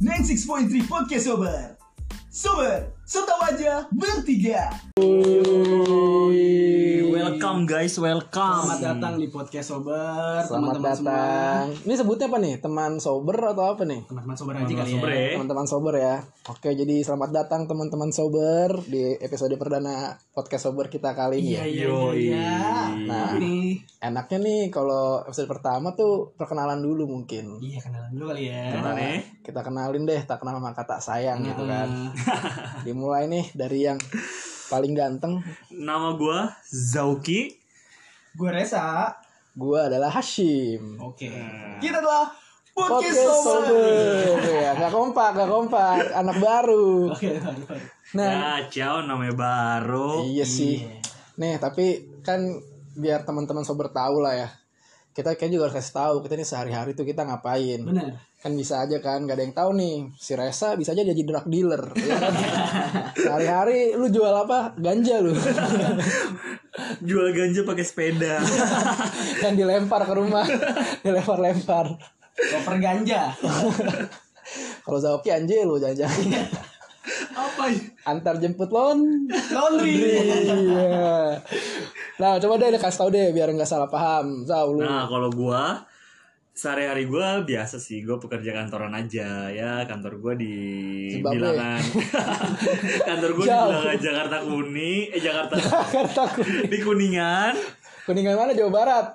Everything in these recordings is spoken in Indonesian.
96.3 Podcast Sober. Sober, so tau aja bertiga Welcome guys, welcome. Selamat datang di podcast sober Selamat teman-teman semua. datang. Ini sebutnya apa nih? Teman sober atau apa nih? Teman-teman sober aja kali Sober ya. ya. Teman-teman sober ya. Oke, jadi selamat datang teman-teman sober di episode perdana podcast sober kita kali ini. Iya ya. iya iya. Nah, ini Enaknya nih kalau episode pertama tuh perkenalan dulu mungkin. iya kenalan dulu kali ya. Gimana nih? Kita kenalin deh, tak kenal maka tak sayang gitu kan. Nah, Dimulai nih dari yang paling ganteng. Nama gua Zauki. gue Resa. Gua adalah Hashim. Oke. Kita adalah Podcast, Sober ya, gak kompak, gak kompak. Anak baru. Oke, baru. Nah, Ya, ciao namanya baru. Iya sih. Nih, tapi kan biar teman-teman sober tahu lah ya. Kita kayak juga harus kasih tahu kita nih sehari-hari tuh kita ngapain. Bener. Kan bisa aja kan, gak ada yang tahu nih. Si Resa bisa aja jadi drug dealer, ya kan? Sehari-hari lu jual apa? Ganja lu. Jual ganja pakai sepeda. Yang dilempar ke rumah, dilempar-lempar. Koper ganja. Kalau Zaoki anjir lu jangan-jangan. Apa ya? Antar jemput lon. Laundry. Iya. Nah, coba deh kasih tahu deh biar nggak salah paham. Zau lu. Nah, kalau gua sehari-hari gua biasa sih, gua pekerja kantoran aja ya. Kantor gua di Zimbabwe. bilangan. kantor gua di bilangan Jakarta Kuning, eh Jakarta Jakarta Kuning. di Kuningan. Kuningan mana Jawa Barat?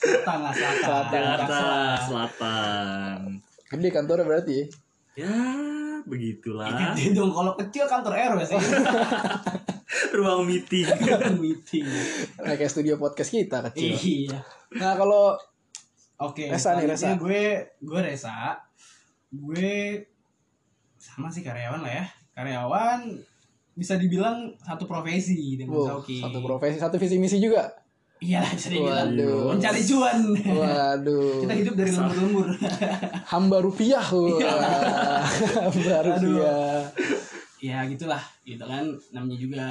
Selatan lah, selatan. Selatan. Jakarta Selatan. Selatan. Gede kantornya berarti. Ya, begitulah. Gede dong kalau kecil kantor RW sih. Ruang meeting. Meeting. Nah, kayak studio podcast kita kecil. Iya. Nah, kalau Oke, Resa nih, Resa. gue gue Resa. Gue sama sih karyawan lah ya. Karyawan bisa dibilang satu profesi dengan Sauki. satu profesi, satu visi misi juga. Iya dibilang. Waduh. Mencari cuan. Waduh. Kita hidup dari lembur-lembur. Hamba rupiah. Wah. Hamba rupiah. ya gitulah, gitu kan. Namanya juga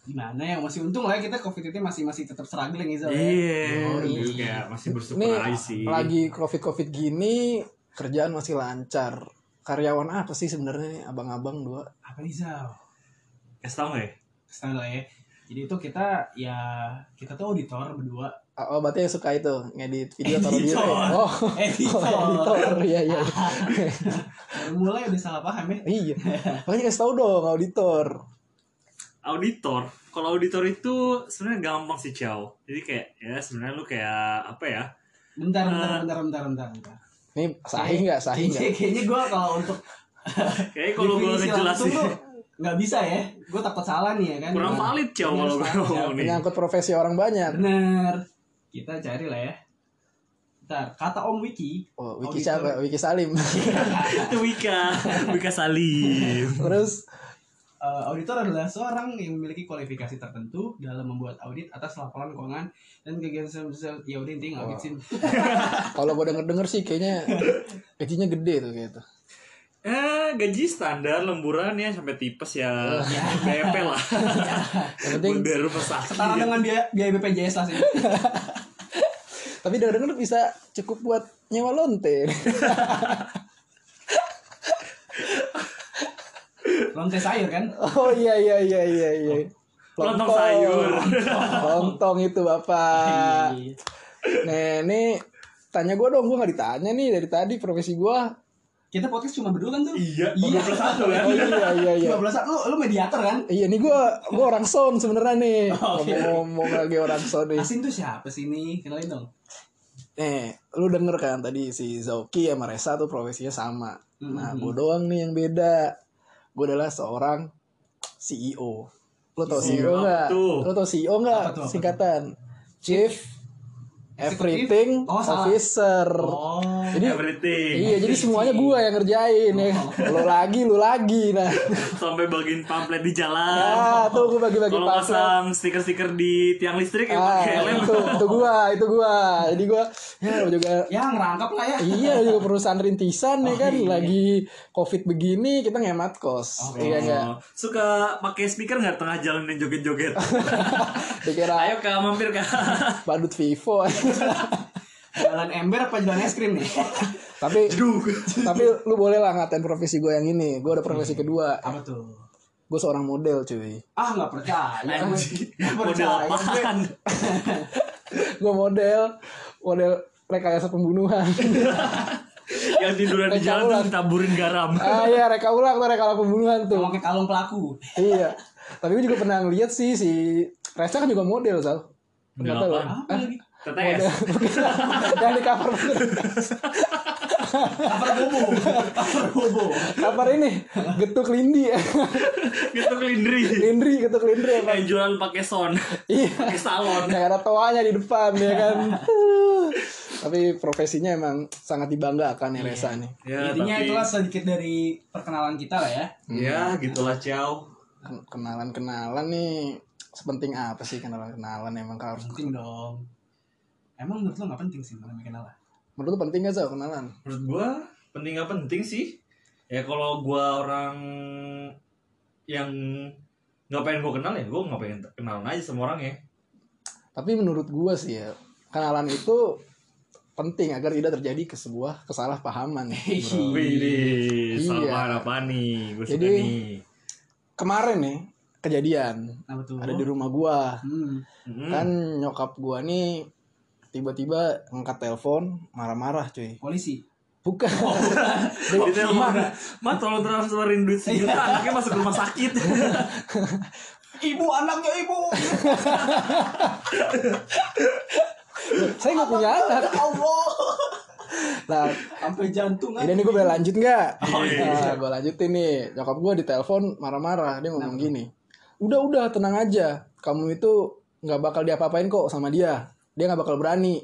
gimana ya masih untung lah ya kita covid itu masih masih tetap struggling gitu ya. Iya, Oh, iya. masih bersyukur aja sih. lagi covid-covid gini kerjaan masih lancar. Karyawan apa sih sebenarnya nih abang-abang dua? Apa nih Zal? Kasih tau ya? Lah ya. Jadi itu kita ya kita tuh auditor berdua. Oh, berarti yang suka itu ngedit video taruh di Editor. Oh, Editor. oh, editor. Iya, iya. Baru mulai udah salah paham ya. iya. Makanya kasih tahu dong auditor. Auditor. Kalau auditor itu sebenarnya gampang sih, Chow. Jadi kayak ya sebenarnya lu kayak apa ya? Bentar, bentar, bentar, bentar, bentar, bentar. Ini sahih nggak? Sahih nggak? Kayaknya, kayaknya gue kalau untuk Kayak kalau gua definisi ngejelasin nggak bisa ya. Gue takut salah nih ya kan. kurang Nah, valid, ini kalau tahu, ngomong nih. Menyangkut profesi orang banyak. Bener. Kita cari lah ya. Bentar, kata Om Wiki. Oh, Wiki auditor- siapa? Wiki Salim. Itu Wika, Wika Salim. Terus Eh, auditor adalah seorang yang memiliki kualifikasi tertentu dalam membuat audit atas laporan keuangan dan kegiatan sel ya udah intinya audit sih. kalau gue denger denger sih kayaknya gajinya gede tuh kayak itu. Eh, gaji standar lemburan ya sampai tipes ya. BP lah. Yang penting Biar rumah sakit. Setara dengan biaya, biaya BPJS lah sih. tapi denger bisa cukup buat nyewa lonte. Lonte sayur kan? oh iya iya iya iya iya. Lontong sayur. Lontong itu bapak. Iya. Nih, nih tanya gue dong, gue nggak ditanya nih dari tadi profesi gue. Kita podcast cuma berdua kan tuh? Iya, Iya. 21 ya. Oh iya iya iya. Cuma belas lu lu mediator kan? Iya nih gue gue orang sound sebenarnya nih. Oh, iya. Ngomong-ngomong lagi orang sound nih. Asin tuh siapa sih ini? Kenalin dong. Nih, lu denger kan tadi si Zauki sama Resa tuh profesinya sama. Nah, Mhm. gue doang nih yang beda. Gue adalah seorang CEO. Lu tau CEO CEO nggak? Lu tau CEO Apa nggak? tuh, apa Singkatan. Chief? Everything Oh, salah. Officer. Oh. Jadi Everything. Iya, jadi semuanya gua yang ngerjain ya. Lu lagi, lu lagi. Nah, Sampai bagiin pamflet di jalan. ah, tuh gua bagi-bagi Kalau pasang stiker-stiker di tiang listrik ya Ah, pakai lem. itu, itu gua, itu gua. Jadi gua ya gua juga Ya ngerangkap lah ya. Iya juga perusahaan rintisan nih Oh, kan iya. lagi covid begini kita ngemat kos Oh, iya nggak Oh, suka pakai speaker nggak tengah jalan dan joget-joget? dikira Ayo kak mampir kak. badut Vivo Jalan ember apa jalan es krim nih? tapi tapi lu boleh lah ngatain profesi gue yang ini gue ada profesi kedua Apa tuh? gue seorang model cuy Ah nggak percaya. Nggak Model percaya. apaan? gue model model rekayasa pembunuhan Yang tiduran di jalan tuh taburin garam. ah iya reka ulang tuh rekayasa pembunuhan tuh Pakai kalung pelaku. iya tapi gue juga pernah ngeliat sih si Reza kan juga model sal Model apaan? Apa lagi? TTS. yang di cover Cover bobo. Cover bobo. cover ini getuk lindi Gitu kelindri. lindri getuk lindri emang Kayak jualan pakai son. iya Pakai salon. Kayak ada toanya di depan ya kan tapi profesinya emang sangat dibanggakan ya Reza nih Ya, Intinya tapi- itulah sedikit dari perkenalan kita lah ya. Ya, gitulah Ciao. Ken- kenalan-kenalan nih sepenting apa sih kenalan-kenalan emang kalau harus Penting dong. Emang menurut lo nggak penting sih namanya kenalan? menurut lu penting gak sih kenalan Menurut gua penting gak penting sih. Ya kalau gua orang yang nggak pengen gua kenal ya, gua nggak pengen kenalan aja sama orang ya. tapi menurut gua sih ya kenalan itu penting agar tidak terjadi ke sebuah kesalahpahaman. Wih, Iya. sama apa nih? Gue suka Jadi- nih. kemarin nih kejadian Apa tuh? ada di rumah gua Hmm. Hmm. kan nyokap gua nih tiba-tiba ngangkat telepon marah-marah cuy. Polisi. bukan. Gitu ya, Ma, Ma tolong transferin duit sejuta, anaknya masuk rumah sakit. Ibu anaknya ibu. saya nggak punya anak. Allah. nah Sampai jantung ini nih gue boleh lanjut nggak? Oh, iya. nah, gue lanjutin nih. Nyokap gue ditelepon marah-marah. Dia ngomong gini. Udah udah tenang aja. Kamu itu nggak bakal diapa-apain kok sama dia dia nggak bakal berani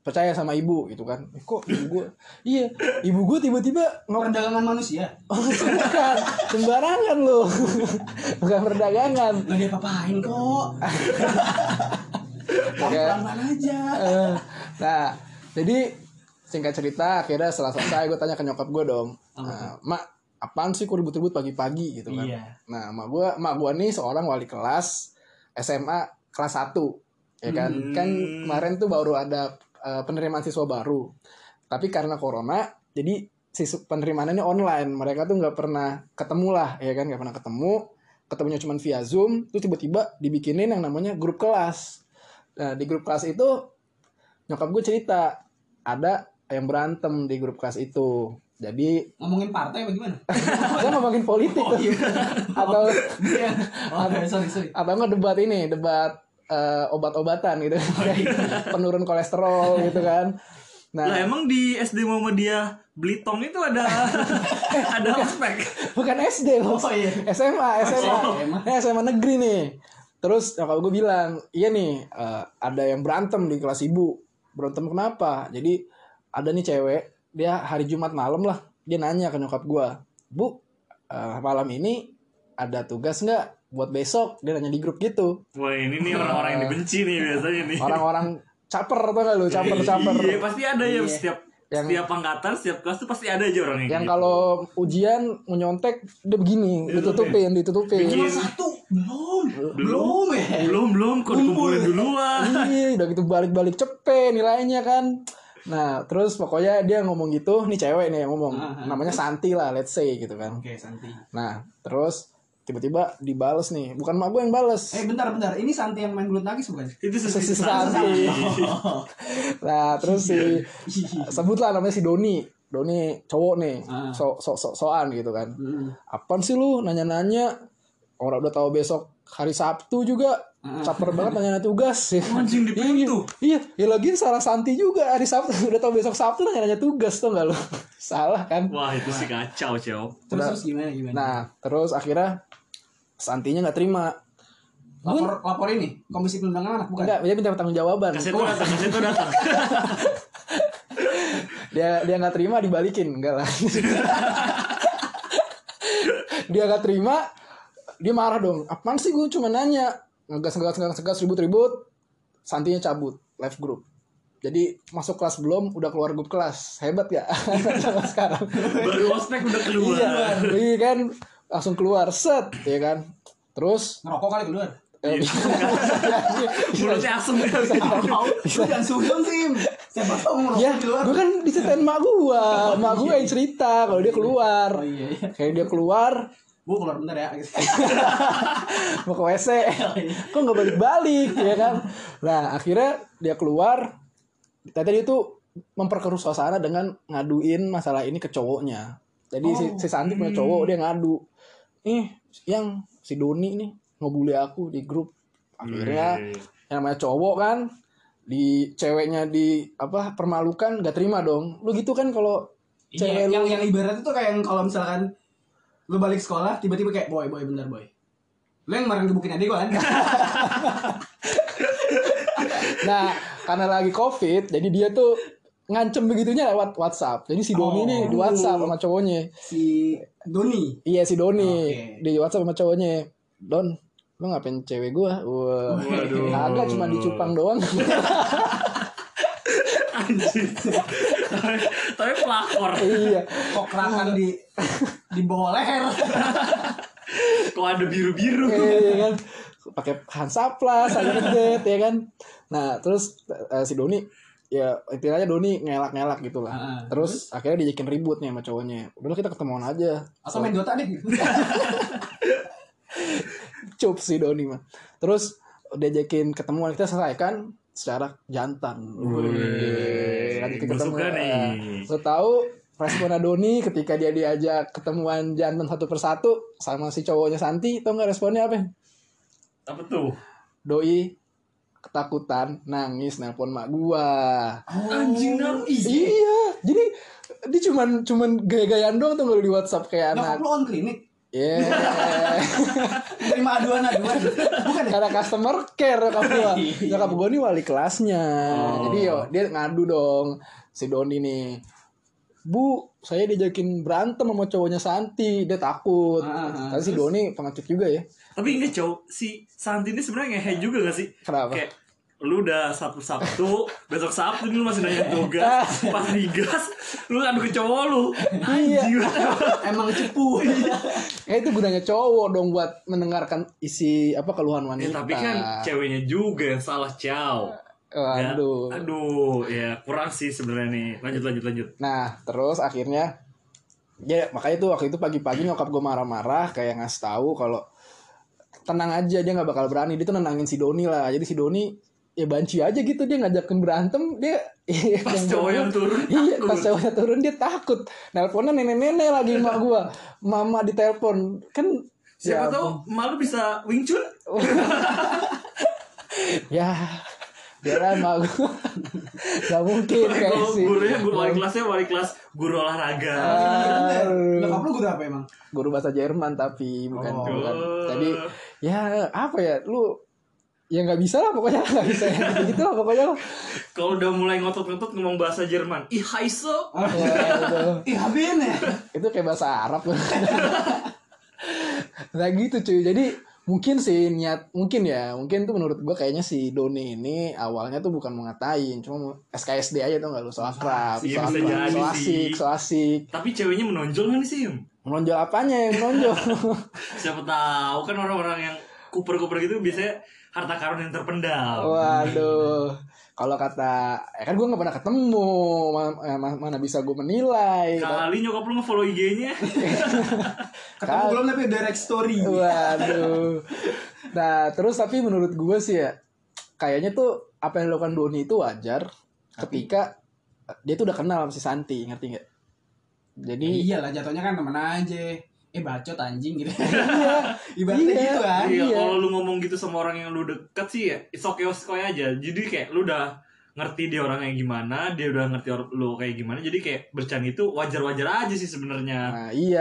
percaya sama ibu gitu kan Eh, kok ibu gue iya ibu gue tiba-tiba ngomong Perdagangan manusia. oh bukan sembarangan loh bukan perdagangan Gak dia papain kok. Oke. Pelan-pelan aja. Eh, nah jadi singkat cerita akhirnya setelah selesai gue tanya ke nyokap gue dong nah, mak apaan sih kok ribut-ribut pagi-pagi gitu kan Iya. nah mak gue mak gue nih seorang wali kelas SMA kelas 1 ya kan Hmm. kan kemarin tuh baru ada eh, penerimaan siswa baru tapi karena corona jadi siswa penerimaannya online mereka tuh nggak pernah ketemu lah ya kan nggak pernah ketemu ketemunya cuma via zoom terus tiba-tiba dibikinin yang namanya grup kelas nah di grup kelas itu nyokap gue cerita ada yang berantem di grup kelas itu jadi Ngomongin partai apa gimana? saya ngomongin politik Oh tuh. iya. atau Iya. Oh, sorry, sorry. atau enggak debat ini debat eh, obat-obatan gitu. Oh, iya. penurun kolesterol gitu kan. Nah Lah emang di SD Muhammadiyah Blitong itu ada ada ospek. bukan SD loh Oh iya. SMA SMA SMA. Ini SMA negeri nih. Terus kalau gue bilang iya nih eh, ada yang berantem di kelas ibu. Berantem kenapa? Jadi ada nih cewek dia hari Jumat malam lah dia nanya ke nyokap gue bu eh, malam ini ada tugas nggak buat besok dia nanya di grup gitu Wah ini nih orang-orang yang dibenci nih biasanya nih. orang-orang caper tau gak lu caper caper Iya pasti ada ya Iya. setiap Yang- setiap angkatan setiap kelas tuh pasti ada aja orang yang gitu. kalau ujian menyontek dia begini ditutupin ditutupin Bikin- Nomor satu belum. Belum ya. belum belum kok Kumpul. dikumpulin duluan. Iya, udah gitu balik-balik cepet nilainya kan. Nah, terus pokoknya dia ngomong gitu, nih cewek nih yang ngomong. Ah, ah. Namanya Santi lah, let's say gitu kan. Oke, Santi. Nah, terus tiba-tiba dibales nih. Bukan mak gue yang bales. Eh bentar bentar, ini Santi yang main bulu tangkis bukan? Itu Si Santi. Nah, terus si sebutlah namanya si Doni. Doni cowok nih, Ah. so so so soan gitu kan. Hmm. Apaan sih lu nanya-nanya? Orang udah tahu besok hari Sabtu juga. Ah. Caper banget nanya tugas. Anjing di pintu. Iya, ya lagi salah Santi juga hari Sabtu udah tau besok Sabtu nanya-nanya tugas tuh nggak lo? salah kan? Wah itu sih kacau cow. Terus terus gimana gimana? Nah, terus akhirnya Santinya nggak terima. lapor lapor ini Komisi Perlindungan Anak bukan? Enggak, dia minta tanggung jawaban. Kasih tuh datang, kasih tuh datang. Dia dia nggak terima dibalikin, enggak lah. dia nggak terima, dia marah dong. Apaan sih gue cuma nanya, ngegas ngegas ngegas ngegas ribut ribut. Santinya cabut, live group. Jadi masuk kelas belum, udah keluar grup kelas. Hebat ya sama sekarang. Baru ospek udah keluar. Iya, iya kan langsung keluar set ya kan. Terus Ngerokok kali keluar. eh, Mulutnya asem ya. Mau? Lu jangan sujud sih. Siapa tahu mau ya ngerokok di luar. gue kan diceritain mak gue mak gue yang cerita kalau dia keluar Oh iya iya. kayak dia keluar Gue keluar bentar ya. mau ke WC kok nggak balik-balik ya kan nah akhirnya dia keluar tadi dia tuh memperkeruh suasana dengan ngaduin masalah ini ke cowoknya jadi si, si Santi punya cowok dia ngadu. Ih yang si Doni nih ngebully aku di grup. Akhirnya yang namanya cowok kan di ceweknya di apa permalukan gak terima dong. Lu gitu kan kalau Iya, cewek yang lu yang ibarat itu kayak yang kalau misalkan lu balik sekolah tiba-tiba kayak boy boy bentar boy. Lu yang kemarin gebukin adik gua kan? Nah, karena lagi COVID, jadi dia tuh ngancem begitunya lewat WhatsApp. Jadi si Doni Oh. nih di WhatsApp sama cowoknya. si Doni. Iya si Doni Oke. di WhatsApp sama cowoknya. Don, lu ngapain cewek gua? Wah, Waduh. agak cuma dicupang doang. Anjir. tapi, tapi pelakor. iya. Kok kerakan di di bawah leher. Kok ada biru-biru. Iya kan. Pakai Hansaplas, aja ngedet ya kan. Nah, terus eh, si Doni ya intinya Doni ngelak-ngelak gitu lah. Ah, terus, akhirnya diajakin ribut nih sama cowoknya. Udah kita ketemuan aja. Atau main Dota deh. cup si Doni mah. Terus diajakin ketemuan kita selesaikan secara jantan. Wih, lanjut suka nih. Lo tahu responnya Doni ketika dia diajak ketemuan jantan satu persatu sama si cowoknya Santi, tau nggak responnya apa? Apa tuh? Doi ketakutan, nangis, nelpon mak gua. Anjing nangis. Iya, jadi dia cuman cuman gaya-gayaan doang tuh kalau di WhatsApp kayak Nyokap anak. lu on klinik. Yeah. Terima aduan-aduan. Bukan ya? karena customer care nyokap gua Iya. nyokap gua nih wali kelasnya Oh. jadi yo dia ngadu dong si Doni nih bu saya diajakin berantem sama cowoknya Santi dia takut Ah, ah, tapi si Doni pengecut juga ya Tapi enggak cowok si Santi ini sebenarnya ngehe juga gak sih? Kenapa? Kayak lu udah Sabtu Sabtu, besok Sabtu lu masih nanya tugas, pas digas lu ngadu ke cowok lu. Iya. Anjir. Emang cepu. ya itu gunanya cowok dong buat mendengarkan isi apa keluhan Ya, wanita tapi kan ceweknya juga yang salah Ya, Waduh. aduh, ya kurang sih sebenarnya nih. Lanjut lanjut lanjut. Nah, terus akhirnya ya makanya tuh waktu itu pagi-pagi nyokap gue marah-marah kayak ngasih tahu kalau tenang aja dia nggak bakal berani dia tuh nenangin si Doni lah jadi si Doni ya banci aja gitu dia ngajakin berantem dia Pas cowok yang turun, iya takut. pas cowoknya turun dia takut nelponnya nenek-nenek lagi emak gua mama ditelepon kan Siapa ya, tahu malu bisa Wing Chun? ya dia lah emak gua gak mungkin kayak Kalau sih gurunya guru wali kelasnya wali kelas guru olahraga. Nyokap lu guru apa emang? guru bahasa Jerman tapi bukan Oh. bukan jadi ya apa ya lu ya nggak bisa lah pokoknya nggak bisa ya gitu lah pokoknya lah. Kalau udah mulai ngotot-ngotot ngomong bahasa Jerman, ih heise. Waduh. Ih, habin ya. itu kayak bahasa Arab nah gitu cuy jadi mungkin sih niat mungkin ya. Mungkin tuh menurut gua kayaknya si Doni ini awalnya tuh bukan mau ngatain cuma mau SKSD aja tuh nggak lu so akrab Iya, so bisa akrab, jadi so asik so asik. Tapi ceweknya menonjol kan sih? Menonjol apanya yang menonjol? Siapa tahu kan orang-orang yang kuper-kuper gitu biasanya harta karun yang terpendam. Waduh, kalau kata, ya kan gue nggak pernah ketemu, ma- eh, ma- mana bisa gue menilai. Kali nyokap lu nge-follow IG-nya. Ketemu belum tapi direct story. Waduh. Nah, terus tapi menurut gue sih ya, kayaknya tuh apa yang dilakukan Doni itu wajar ketika dia tuh udah kenal sama si Santi, ngerti nggak? Jadi Iya lah jatuhnya kan temen aja. Eh bacot anjing gitu. iya, Ibaratnya Iya. gitu kan. Iya, Iya. kalau lu ngomong gitu sama orang yang lu deket sih ya, it's okay, it's okay aja. Jadi kayak lu udah ngerti dia orangnya gimana, dia udah ngerti lu kayak gimana. Jadi kayak bercanda itu wajar-wajar aja sih sebenarnya. nah iya.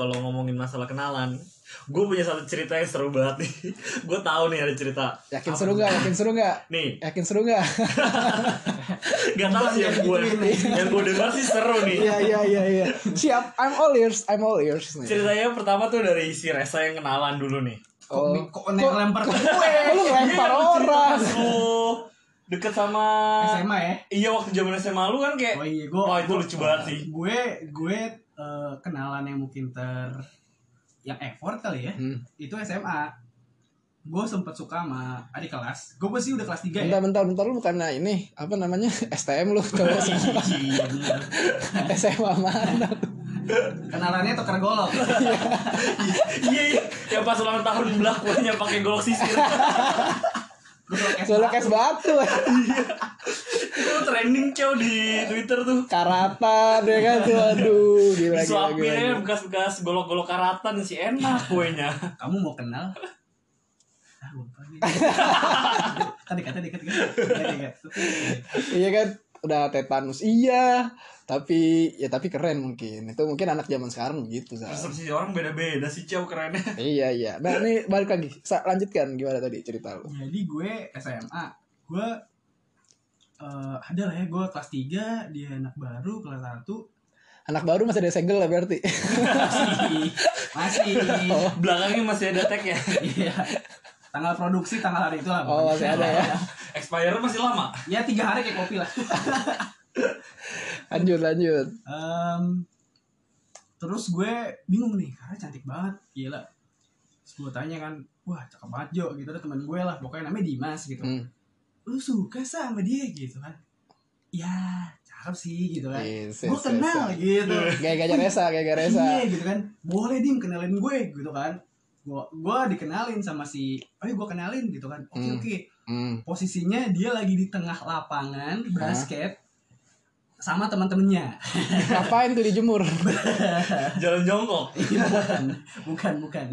Kalau ngomongin masalah kenalan, gue punya satu cerita yang seru banget nih. gue tahu nih ada cerita. Yakin seru gak? Yakin seru gak? Nih, Yakin seru gak? gak tau sih yang gue yang gue dengar sih seru nih. Iya iya iya iya. Siap, I'm all ears, I'm all ears nih. Ceritanya yang pertama tuh dari si Resa yang kenalan dulu nih. Oh, Kok kok lempar ke gue? kok lu lempar orang? Deket sama SMA ya? Iya waktu zaman SMA lu kan kayak Oh iya, gua Wah itu lucu banget sih Gue gue eh, kenalan yang mungkin ter yang effort kali ya. Hmm. Itu SMA. gue sempet suka sama adik kelas gue pasti udah kelas 3 ya Bentar, bentar, bentar lu bukan ini apa namanya STM lu kalau SMA, SMA mana? kenalannya tuker golok iya iya yang pas ulang tahun belakuannya pakai golok sisir golok es Golok batu. es batu, itu trending cow di twitter tuh. Karatan ya kan? Tuh, aduh, gila gila disuapin aja bekas-bekas golok-golok karatan sih enak kuenya. Kamu mau kenal? Ah gue lupa nih tadi kata dekat Iya kan, udah tetanus. Iya, tapi ya tapi keren mungkin. Itu mungkin anak zaman sekarang begitu, Sa. persepsi orang beda-beda sih cow kerennya. Iya iya. Nah ini balik lagi, Sa, lanjutkan gimana tadi cerita lu? jadi gue SMA gue eh ada lah ya gue kelas 3 dia anak baru kelas 1 Anak baru masih ada segel lah berarti. masih. Masih. Belakangnya masih ada tag ya? Iya. Tanggal produksi tanggal hari itu lah Oh, masih ada ya. expire masih lama? Ya tiga hari kayak kopi lah. Lanjut lanjut. Em, terus gue bingung nih karena cantik banget gila. Terus gue tanya kan wah cakep banget Jo gitu. Ada teman gue lah pokoknya namanya Dimas gitu. Hmm. Lu suka sama dia? Gitu kan. Ya cakep sih gitu kan. Yes, gue yes, kenal yes, gitu. Gaya gaya resa, gaya gaya resa. iya gitu kan. Boleh dim kenalin gue gitu kan. Gue gue dikenalin sama si oh gue kenalin gitu kan. Oke Hmm. oke. Hmm. posisinya dia lagi di tengah lapangan basket sama teman-temannya. Ngapain tuh dijemur? jalan jongkok. Bukan bukan bukan.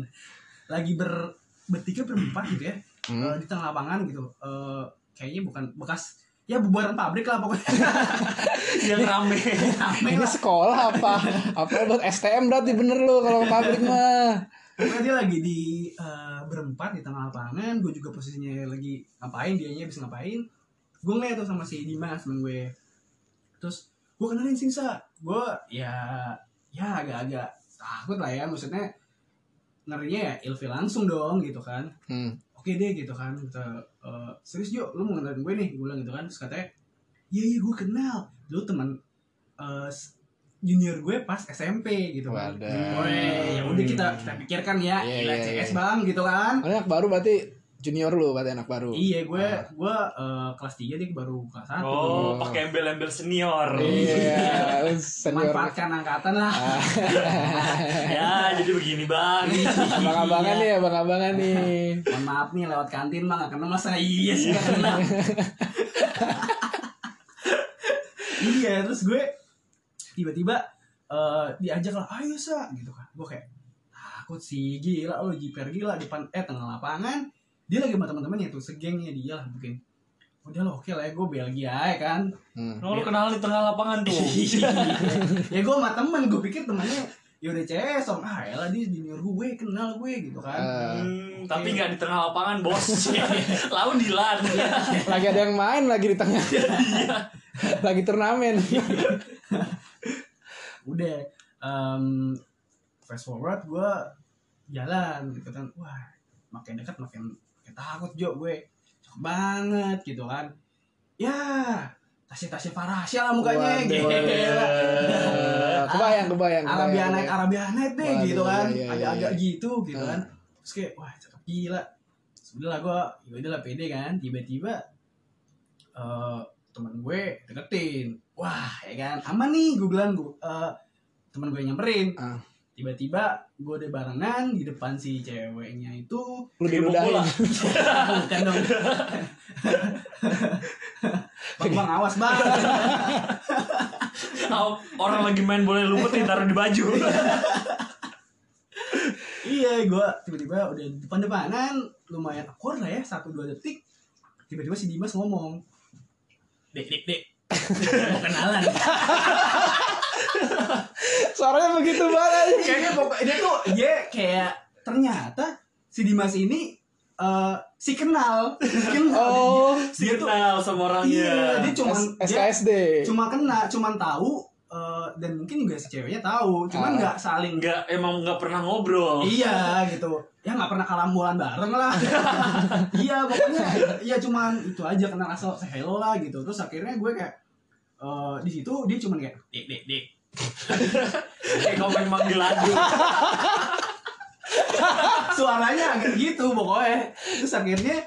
Lagi ber bertiga berempat gitu ya. Hmm. Eh, di tengah lapangan gitu. Eh, kayaknya bukan bekas ya bubaran pabrik lah pokoknya yang rame rame Ini lah sekolah apa? Apa buat STM berarti bener lu kalau pabrik mah. Pokoknya dia lagi di eh, berempat di tengah lapangan gue juga posisinya lagi ngapain dianya bisa ngapain gue ngeliat tuh sama si Dimas temen gue terus gue kenalin sih sa gue ya ya agak-agak takut lah ya maksudnya ngerinya ya ilfil langsung dong gitu kan Hmm. Oke deh gitu kan. Kita eh, serius Jo lu mau kenalin gue nih? Gue bilang gitu kan. Terus katanya iya iya gue kenal. Dulu teman s- junior gue pas SMP gitu kan. Wadah. Weh, ya udah kita kita pikirkan ya Iya, gila iya, CS bang gitu kan. Oh, anak baru berarti junior lu berarti anak baru. iya gue Ah. gue eh, kelas 3 dia baru kelas 1 oh pakai embel-embel senior. Iya, senior. manfaatkan angkatan lah. Ah, ya jadi begini bang. Abang-abangan nih, abang-abangan nih. mohon maaf nih lewat kantin mah gak kenal masa iya sih gak kenal. Iya terus gue tiba-tiba eh, diajak lah ayo sa. Gitu kan. Gue kayak takut sih gila lo jiper gila depan eh tengah lapangan dia lagi sama teman-temannya tuh segengnya dia lah mungkin. Udah lo oke lah ya gue Belgia ya kan. Hmm. Lu kenal di tengah lapangan tuh. Ya gue sama temen gue pikir temannya ya udah CS om ah elah dia junior gue kenal gue gitu kan. Ah, Hmm, tapi nggak di tengah lapangan bos. Lawan di lan lagi ada yang main lagi di tengah. lagi turnamen. udah em, fast forward gue jalan gitu kan wah makin dekat makin makin takut Jo gue. Cakep banget gitu kan. Ya tasnya tasnya Farasya lah mukanya Waduh, gila. waduh. Kebayang, kebayang. Arabia kebayang, Night Arabia Night deh Waduh, gitu kan. iya, iya, agak-agak iya. gitu gitu kan. Terus kayak wah cakep gila. Sudah lah gue ya udah lah pede kan. Tiba-tiba eh teman gue deketin. Wah ya kan. Aman nih gue bilang gue eh, teman gue nyamperin. Ah. Tiba-tiba gue udah barengan di depan si ceweknya itu. Lu diludahin. bukan dong. Bang bang awas bang. Oh, orang lagi main bola lumpur ditaruh di baju. Iya gue tiba-tiba udah di depan depanan lumayan awkward lah ya satu dua detik tiba-tiba si Dimas ngomong dek dek dek. Mau kenalan Suaranya begitu banget. kayaknya pokoknya dia tuh dia kayak ternyata si Dimas ini eh si kenal. Si kenal. Oh, si Dia tuh- kenal sama orangnya. iya dia cuma SKSD. cuma kena cuman tahu eh, dan mungkin juga si ceweknya tahu. Cuman Ah. nggak saling nggak emang nggak pernah ngobrol. Iya gitu. Ya nggak pernah kalambulan bareng lah. Iya pokoknya ya cuman itu aja kenal asal say hello lah gitu. Terus akhirnya gue kayak eh, di situ dia cuman kayak dek dek dek kayak komen manggil lagu suaranya agak gitu pokoknya. Terus akhirnya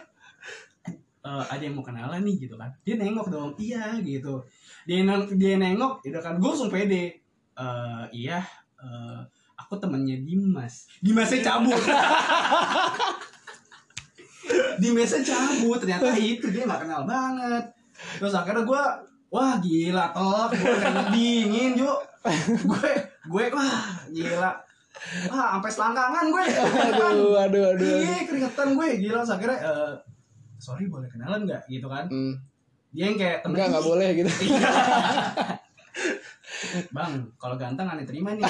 eh, ada yang mau kenalan nih gitu kan. Dia nengok dong. Iya gitu. Dia neng dia nengok gitu kan. Gue langsung pede. Eh, iya eh, aku temennya Dimas. Dimasnya cabut. Dimasnya cabut. Ternyata itu dia nggak kenal banget. Terus akhirnya gue wah gila telak gue dingin yuk gue gue wah gila. Wah sampai selangkangan gue. Aduh aduh aduh iya keringetan gue gila. Terus akhirnya eh, sorry boleh kenalan nggak? Gitu kan. Hmm. dia yang kayak temen enggak enggak boleh gitu. Bang kalau ganteng aneh terima nih.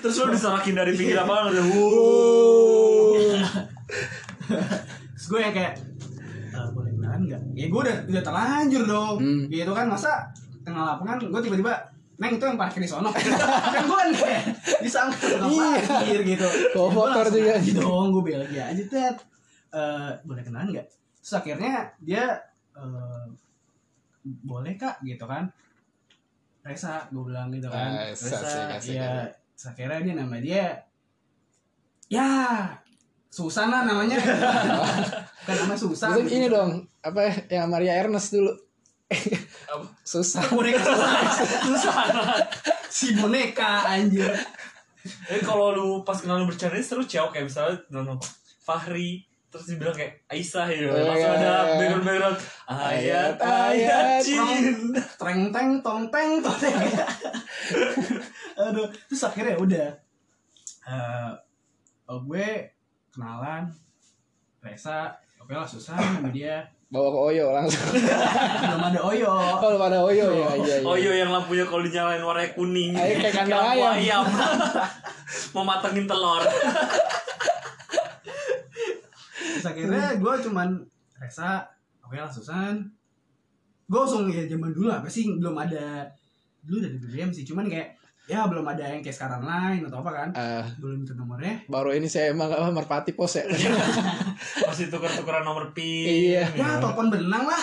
Terus lu disorakin dari pinggir lapangan udah wuh. Terus gue yang kayak "Eh, kenalan nggak? Ya gue udah udah terlanjur dong. Hmm. gitu kan masa tengah lapangan gue tiba-tiba Neng itu yang parkir di sono. Kan gue kan kayak disangka tukang Iya. parkir? gitu. Bawa Ya, gua motor juga. aja dong gue bel aja aja tet. Eh, boleh kenalan nggak? Terus akhirnya dia eh, boleh kak gitu kan. Resa gue bilang gitu kan. Asik, iya. asik. terus akhirnya dia nama dia ya Susana namanya. Kan namanya Susan. Terus ini dong apa ya, yang Maria Ernest dulu. Susah boneka susah si boneka anjir. Eh kalau lu pas kenal lu bercanda seru cewek kayak misalnya nono Fahri terus dibilang kayak Aisyah ya Oh, langsung iya. ada background background ayat ayat Ayat-ayat cinta. Treng teng tong teng tong teng. Aduh terus akhirnya udah. Eh, oh, gue kenalan. Resa oke lah susah sama dia. Bawa ke Oyo langsung. Belum ada Oyo. Kalau pada Oyo. Ya iya iya. Oh iya yang lampunya kalau dinyalain warnanya kuning. Ayo, kayak kandang lampu ayam. Mau matengin telur. Terus akhirnya gue cuman Resa oke lah Susan gue langsung ya zaman dulu apa sih? Belum ada dulu udah di BBM sih. Cuman kayak ya belum ada yang kayak sekarang lain atau apa kan? Eh, belum minta nomornya. Baru ini saya emang apa merpati pos ya? Masih tuker-tukeran nomor pin Iya. ya telepon benang lah.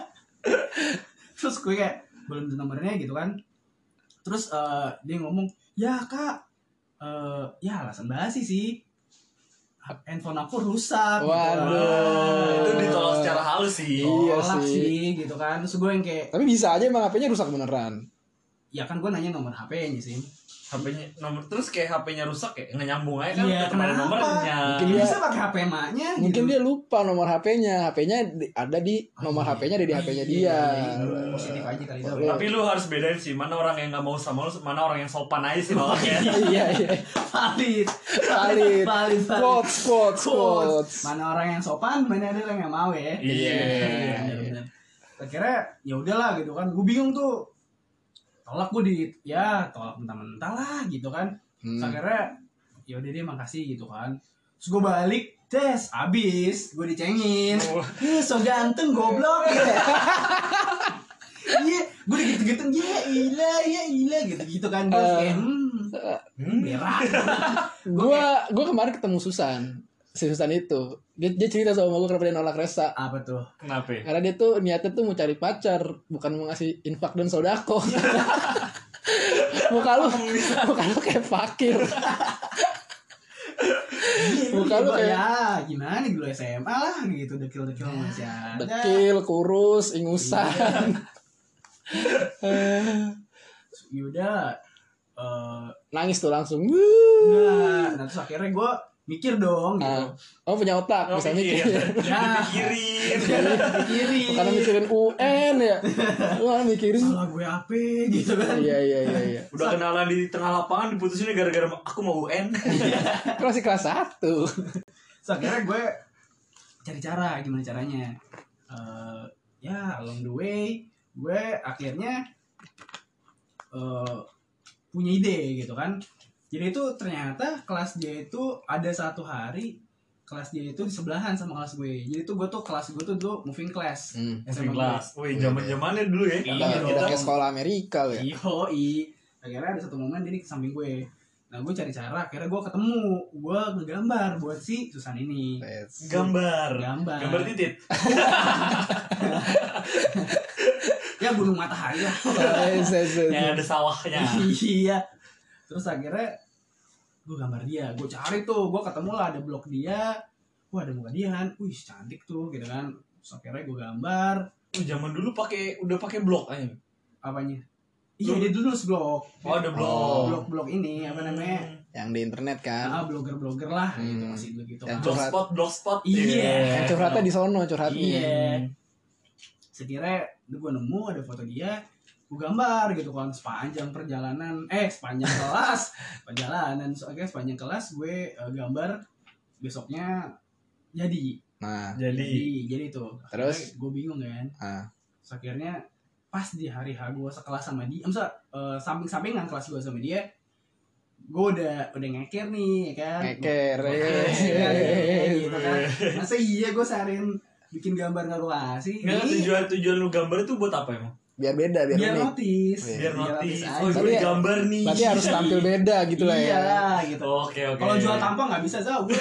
Terus gue kayak belum minta nomornya gitu kan. Terus eh, dia ngomong ya kak eh, ya alasan basi sih. Handphone aku rusak. Waduh. gitu. Itu ditolak secara halus sih. Iya Tolak sih. sih gitu kan. Terus gue yang kayak tapi bisa aja emang HP-nya rusak beneran ya kan gue nanya nomor HP-nya sih HP-nya nomor terus kayak HP-nya rusak kayak nggak nyambung aja kan Iya, kenapa? nomornya Mungkin dia- bisa pakai HP emaknya mungkin gitu. dia lupa nomor HP-nya HP-nya ada di nomor iya. HP-nya ada di HP-nya Iya, dia iya, iya. positif aja kali itu Iya. Tapi lu harus bedain sih mana orang yang nggak mau sama lu, mana orang yang sopan aja sih makanya. iya iya valid valid valid valid quotes quotes quotes mana orang yang sopan mana ada orang yang mau ya Iya. benar-benar. akhirnya ya udahlah gitu kan gue bingung tuh tolak gue di ya tolak mentah-mentah lah gitu kan. Hmm. akhirnya ya udah deh makasih gitu kan. Terus gue balik tes abis gue dicengin. Oh. Ih, so ganteng goblok Iya, gue udah gitu-gitu, ya ilah, ya ilah, gitu-gitu kan. Gue kayak, hmm, Hmm. berak gua gua kemarin ketemu Susan si Susan itu. Dia, dia cerita sama gue kenapa dia nolak Resa Apa tuh? Kenapa? ya? karena dia tuh niatnya tuh mau cari pacar bukan mau ngasih infak dan sodako. Muka lu muka lu kayak fakir. Muka lu kayak- ya gimana dulu SMA lah gitu. Dekil-dekil masih ada dekil kurus ingusan. Yaudah eh nangis tuh langsung. Enggak nah terus akhirnya gue mikir dong gitu. Ah, oh punya otak Oh, bisa mikir. mikir ya Pikirin. pikirin karena mikirin UN ya? Malah mikirin. Salah gue apa gitu kan. Iya iya iya iya. Udah kenalan di tengah lapangan diputusinnya gara-gara aku mau UN. Masih kelas satu. Terus akhirnya gue cari cara gimana caranya. Eh, ya along the way gue akhirnya eh, punya ide gitu kan jadi itu ternyata kelas dia itu ada satu hari kelas dia itu di sebelahan sama kelas gue jadi tuh gue tuh kelas gue tuh dulu moving class hmm. SMA gue. kelas. Wih, zaman-zamannya dulu ya. Iya, udah, dong. udah kayak sekolah Amerika ya Iyo, i. Akhirnya ada satu momen dia di samping gue. Nah, gue cari cara, akhirnya gue ketemu. Gue ngegambar buat si Susan ini. Let's- Gambar. Gambar. Gambar titit. Ya, gunung matahari lah. Yang ada sawahnya. iya. Terus akhirnya gue gambar dia gue cari tuh gue ketemu lah ada blog dia wah ada muka dia kan wih cantik tuh gitu kan Terus akhirnya gue gambar Oh, zaman dulu pakai udah pakai blog aja. apanya iya dia dulu nulis blog Oh, ada blog. Oh. blog blog ini apa namanya Yang di internet kan. ah blogger blogger lah gitu Hmm. masih dulu gitu Yang kan. curhat. Blogspot, blogspot. Iya. Yang curhatnya di sono curhatnya. Iya. Sekiranya gue nemu ada foto dia, gue gambar gitu kan sepanjang perjalanan, eh sepanjang kelas, perjalanan soalnya sepanjang kelas gue eh, gambar besoknya jadi, Nah, Jadi jadi, jadi tuh. Terus? gue bingung kan, ah, Terus akhirnya pas di hari H gue sekelas sama dia, masa samping-sampingan kelas gue sama dia, gue udah udah ngeker nih ya kan, ngeker. Gua- eh. gitu kan. Masa iya gue seharian bikin gambar nggak gue kasih? Enggak Iya. tujuan tujuan lu gambar itu buat apa emang? Biar beda, biar, biar unik. notis Iya. Biar notis. Oh, gue ya- gambar nih. Berarti harus tampil beda gitu lah ya. iya gitu Oke, oke. kalau jual tampang nggak bisa so gue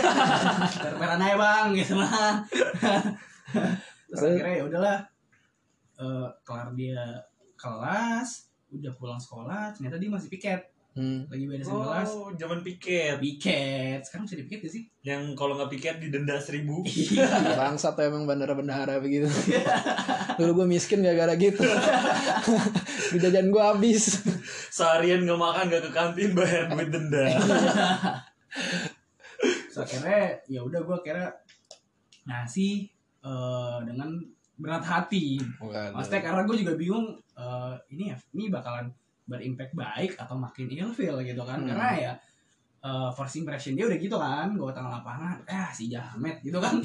terperan aja bang gitu mah terus akhirnya ya udahlah Eh, kelar dia kelas udah pulang sekolah ternyata dia masih piket Hmm. lagi beresin kelas Oh, zaman piket. piket sekarang bisa dipiket gak sih Yang kalau nggak piket didenda seribu. iya Bangsat tuh emang bandara-bandara begitu. Dulu gue miskin gara-gara gitu. Jajan gue habis. Seharian nggak makan nggak ke kantin bayar duit denda. Terus akhirnya ya udah gue kira ngasih eh, dengan berat hati Maksudnya karena gue juga bingung eh, ini ya ini bakalan berimpact baik atau makin ilfil gitu kan. Hmm. karena ya eh, first impression dia udah gitu kan gue tengah lapangan ah si Jamet gitu kan.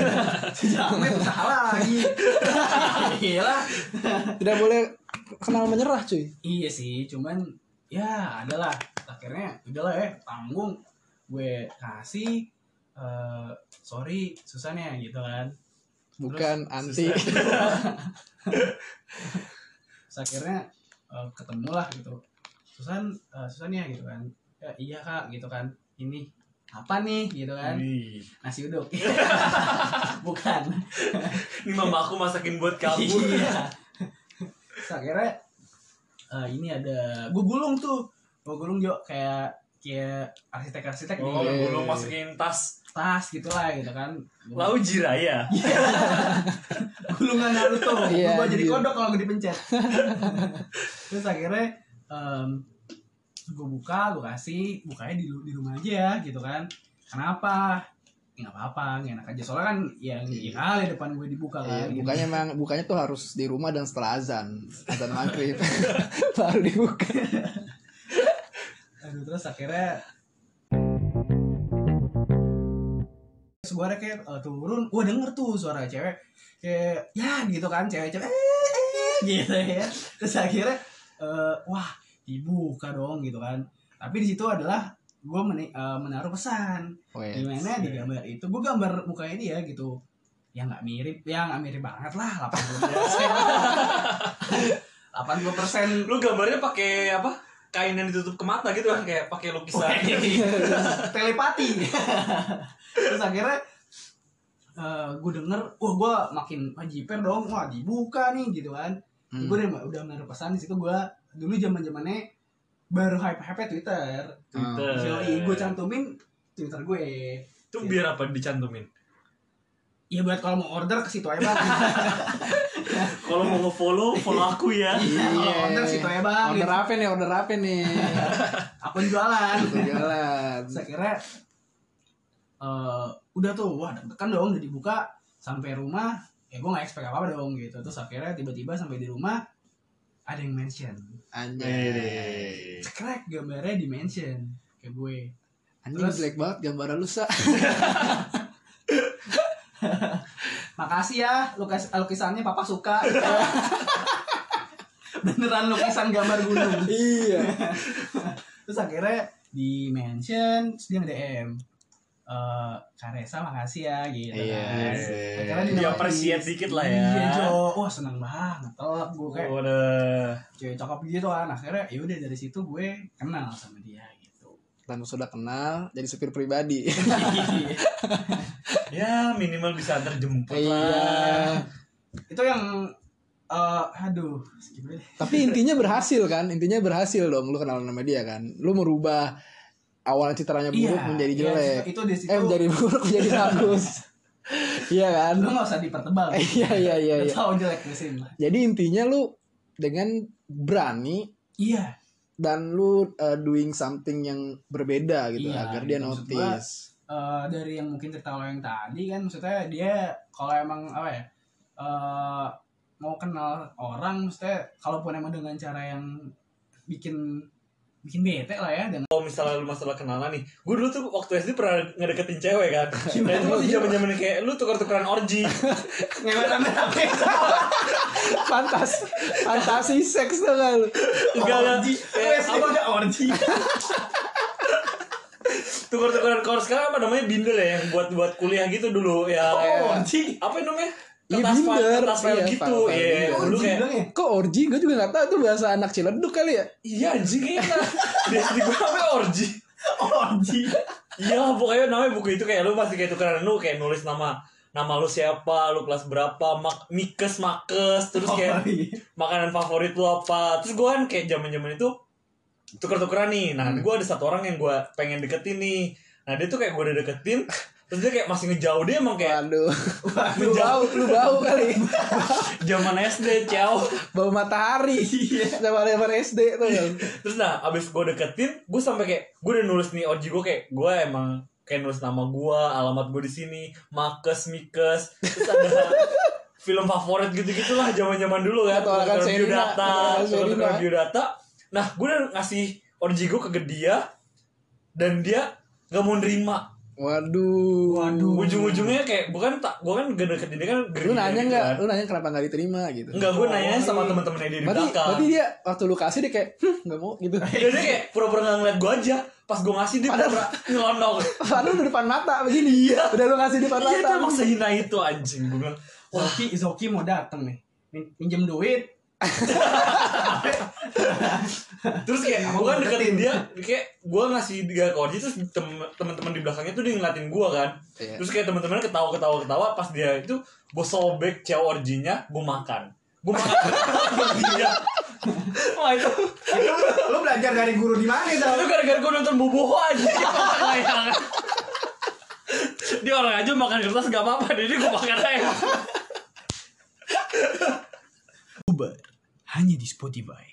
Si Jamet salah lagi. Gila Tidak boleh kenal menyerah cuy. iya sih cuman ya adalah akhirnya udahlah ya tanggung gue kasih eh, sorry susah nih ya gitu kan. Bukan anti. Terus akhirnya eh, ketemu lah gitu. Susan eh, Susan ya gitu kan. Ya, iya kak gitu kan. Ini apa nih? Gitu kan. Wih. nasi uduk. Bukan. Ini mama aku masakin buat kamu. iya. Terus akhirnya eh, ini ada gue gulung tuh. Gue gulung jo kayak kayak arsitek arsitek Oh, di belum masukin tas. tas gitulah gitu kan Lau Jiraya. gulungan Naruto Iya, gue jadi anjir. kodok kalau gue dipencet terus akhirnya em gue buka gue kasih bukanya di, di rumah aja ya gitu kan kenapa ya nggak apa-apa nggak enak aja soalnya kan yang ya kali depan gue dibuka Iya, kan gitu. bukanya emang bukanya tuh harus di rumah dan setelah azan, azan maghrib baru dibuka. Aduh, terus akhirnya suara kayak eh, turun, gue denger tuh suara cewek kayak ya gitu kan cewek-cewek eh, eh, gitu ya. Terus akhirnya eh, wah dibuka dong gitu kan. Tapi di situ adalah gue menaruh pesan Weh, gimana di gambar itu gue gambar mukanya dia gitu ya nggak mirip ya nggak mirip banget lah 80 persen 80 persen Lu gambarnya pakai apa? Kain yang ditutup ke mata gitu kan kayak pakai lukisan. telepati terus akhirnya gue denger wah gue makin ah, jiper dong wah dibuka nih gitu kan Hmm. gue udah udah menaruh pesan di situ gue dulu zaman zamannya baru hype hype Twitter Twitter. Yoi, gue cantumin Twitter gue Itu biar apa dicantumin? ya buat kalau mau order ke situ aja bang Kalau mau nge-follow, follow aku ya. Iya, order situ aja bang Order apa nih? Order apa nih? akun jualan Tuh jalan. Terus akhirnya eh udah tuh wah deg-degan dong udah dibuka sampai rumah ya gue gak expect apa apa dong gitu terus akhirnya tiba-tiba sampai di rumah ada yang mention Anjay. cekrek gambarnya di mention ke gue Anjing Terus- jelek banget gambar lu sa. makasih ya lukis lukisannya papa suka beneran lukisan gambar gunung iya. terus akhirnya di mention terus dia nge-DM eh Karesa makasih ya gitu Iya, kan. Akhirnya Di dinotis. appreciate dikit lah ya. Iya, Jo. Wah, seneng banget. Telak gue kayak Udah. cewek cakep gitu kan. Akhirnya ya udah dari situ gue kenal sama dia gitu. Dan sudah kenal jadi supir pribadi. Ya minimal bisa antar jemput Iya. lah. Itu yang eh aduh. Tapi intinya berhasil kan? Intinya berhasil dong lu kenal sama dia kan. Lu merubah awal citranya buruk menjadi iya, jelek itu di situ eh menjadi buruk menjadi bagus iya kan lu nggak usah dipertebal iya iya iya iya jelek jadi intinya lu dengan berani iya dan lu uh, doing something yang berbeda gitu Iya, agar dia gitu. Maksud gua, notice Eh, dari yang mungkin cerita lo yang tadi kan maksudnya dia kalau emang apa ya eh, mau kenal orang maksudnya kalaupun emang dengan cara yang bikin bikin bete lah ya dengan kalau misalnya lu masalah kenalan nih gue dulu tuh waktu SD pernah ngedeketin cewek kan. Nah Gimana? itu masih zaman zaman kayak lu tukar-tukaran orgi ngewe rame-rame fantas fantasi seks tuh kan. Enggak enggak. Orgi Kayak apa? ada orgi tukar-tukaran kalau sekarang apa namanya binder ya yang buat buat kuliah gitu dulu ya oh orgi apa namanya Iya, binder. kertas file Iya, gitu. iya binder. dulu kayak bilang ya? Kok orgi gue juga gak tahu. Itu bahasa anak ciledug kali ya? Iya anjing. Kayaknya di SD gue namanya orgi orgi iya pokoknya namanya buku itu kayak lu pasti kayak tukeran. Lu kayak nulis nama nama lu siapa lu kelas berapa mak mikes makes terus kayak Oh, iya. makanan favorit lu apa. Terus gue kan kayak zaman zaman itu tuker-tukeran nih. Nah Hmm. gue ada satu orang yang gue pengen deketin nih. Nah dia tuh kayak gue udah deketin terus dia kayak masih ngejauh dia emang kayak waduh. Lu menjauh bau lu bau kali. Zaman SD ciao. Bau matahari. Iya. sama zaman SD tuh kan terus nah abis gue deketin gue sampai kayak gue udah nulis nih orgi gue kayak gue emang kayak nulis nama gue alamat gue di sini makes mikes. Terus ada film favorit gitu gitulah zaman zaman dulu kan Sherina, biodata Petualangan tuker-tuker Sherina. biodata. Nah gue udah ngasih orgi gue ke dia dan dia nggak mau nerima waduh. Waduh. ujung-ujungnya kayak gue kan tak gue kan gak deketin dia kan lu gerindra nanya gitu nggak? kan. lu nanya kenapa nggak diterima gitu. Enggak, gue nanya Oh, sama iya. temen-temennya dia di berarti belakang. berarti dia waktu lu kasih dia kayak "Hmm, nggak mau gitu. Dan dia kayak pura-pura gak ngeliat gue aja. Pas gue ngasih dia pura-pura nyelonong. Padahal udah depan mata begini Iya. udah lu kasih depan Iya mata. dia emang sehina itu anjing Gue bilang. Zoki Zoki mau dateng nih. Min- minjem duit Terus kayak gue kan deketin dia Kayak gue ngasih dia ke Orji Terus tem- temen-temen di belakangnya tuh dia ngeliatin gue kan. Iya. Terus kayak temen-temen ketawa-ketawa-ketawa Pas dia itu gue sobek cewek Orjinya Gue makan. Gue makan. Dia Wah itu. Itu lu belajar dari guru di mana Itu Zal? gara-gara gue nonton Boboho aja. Layangan Dia orang aja makan kertas gak apa-apa Jadi gue makan aja hanya di Spotify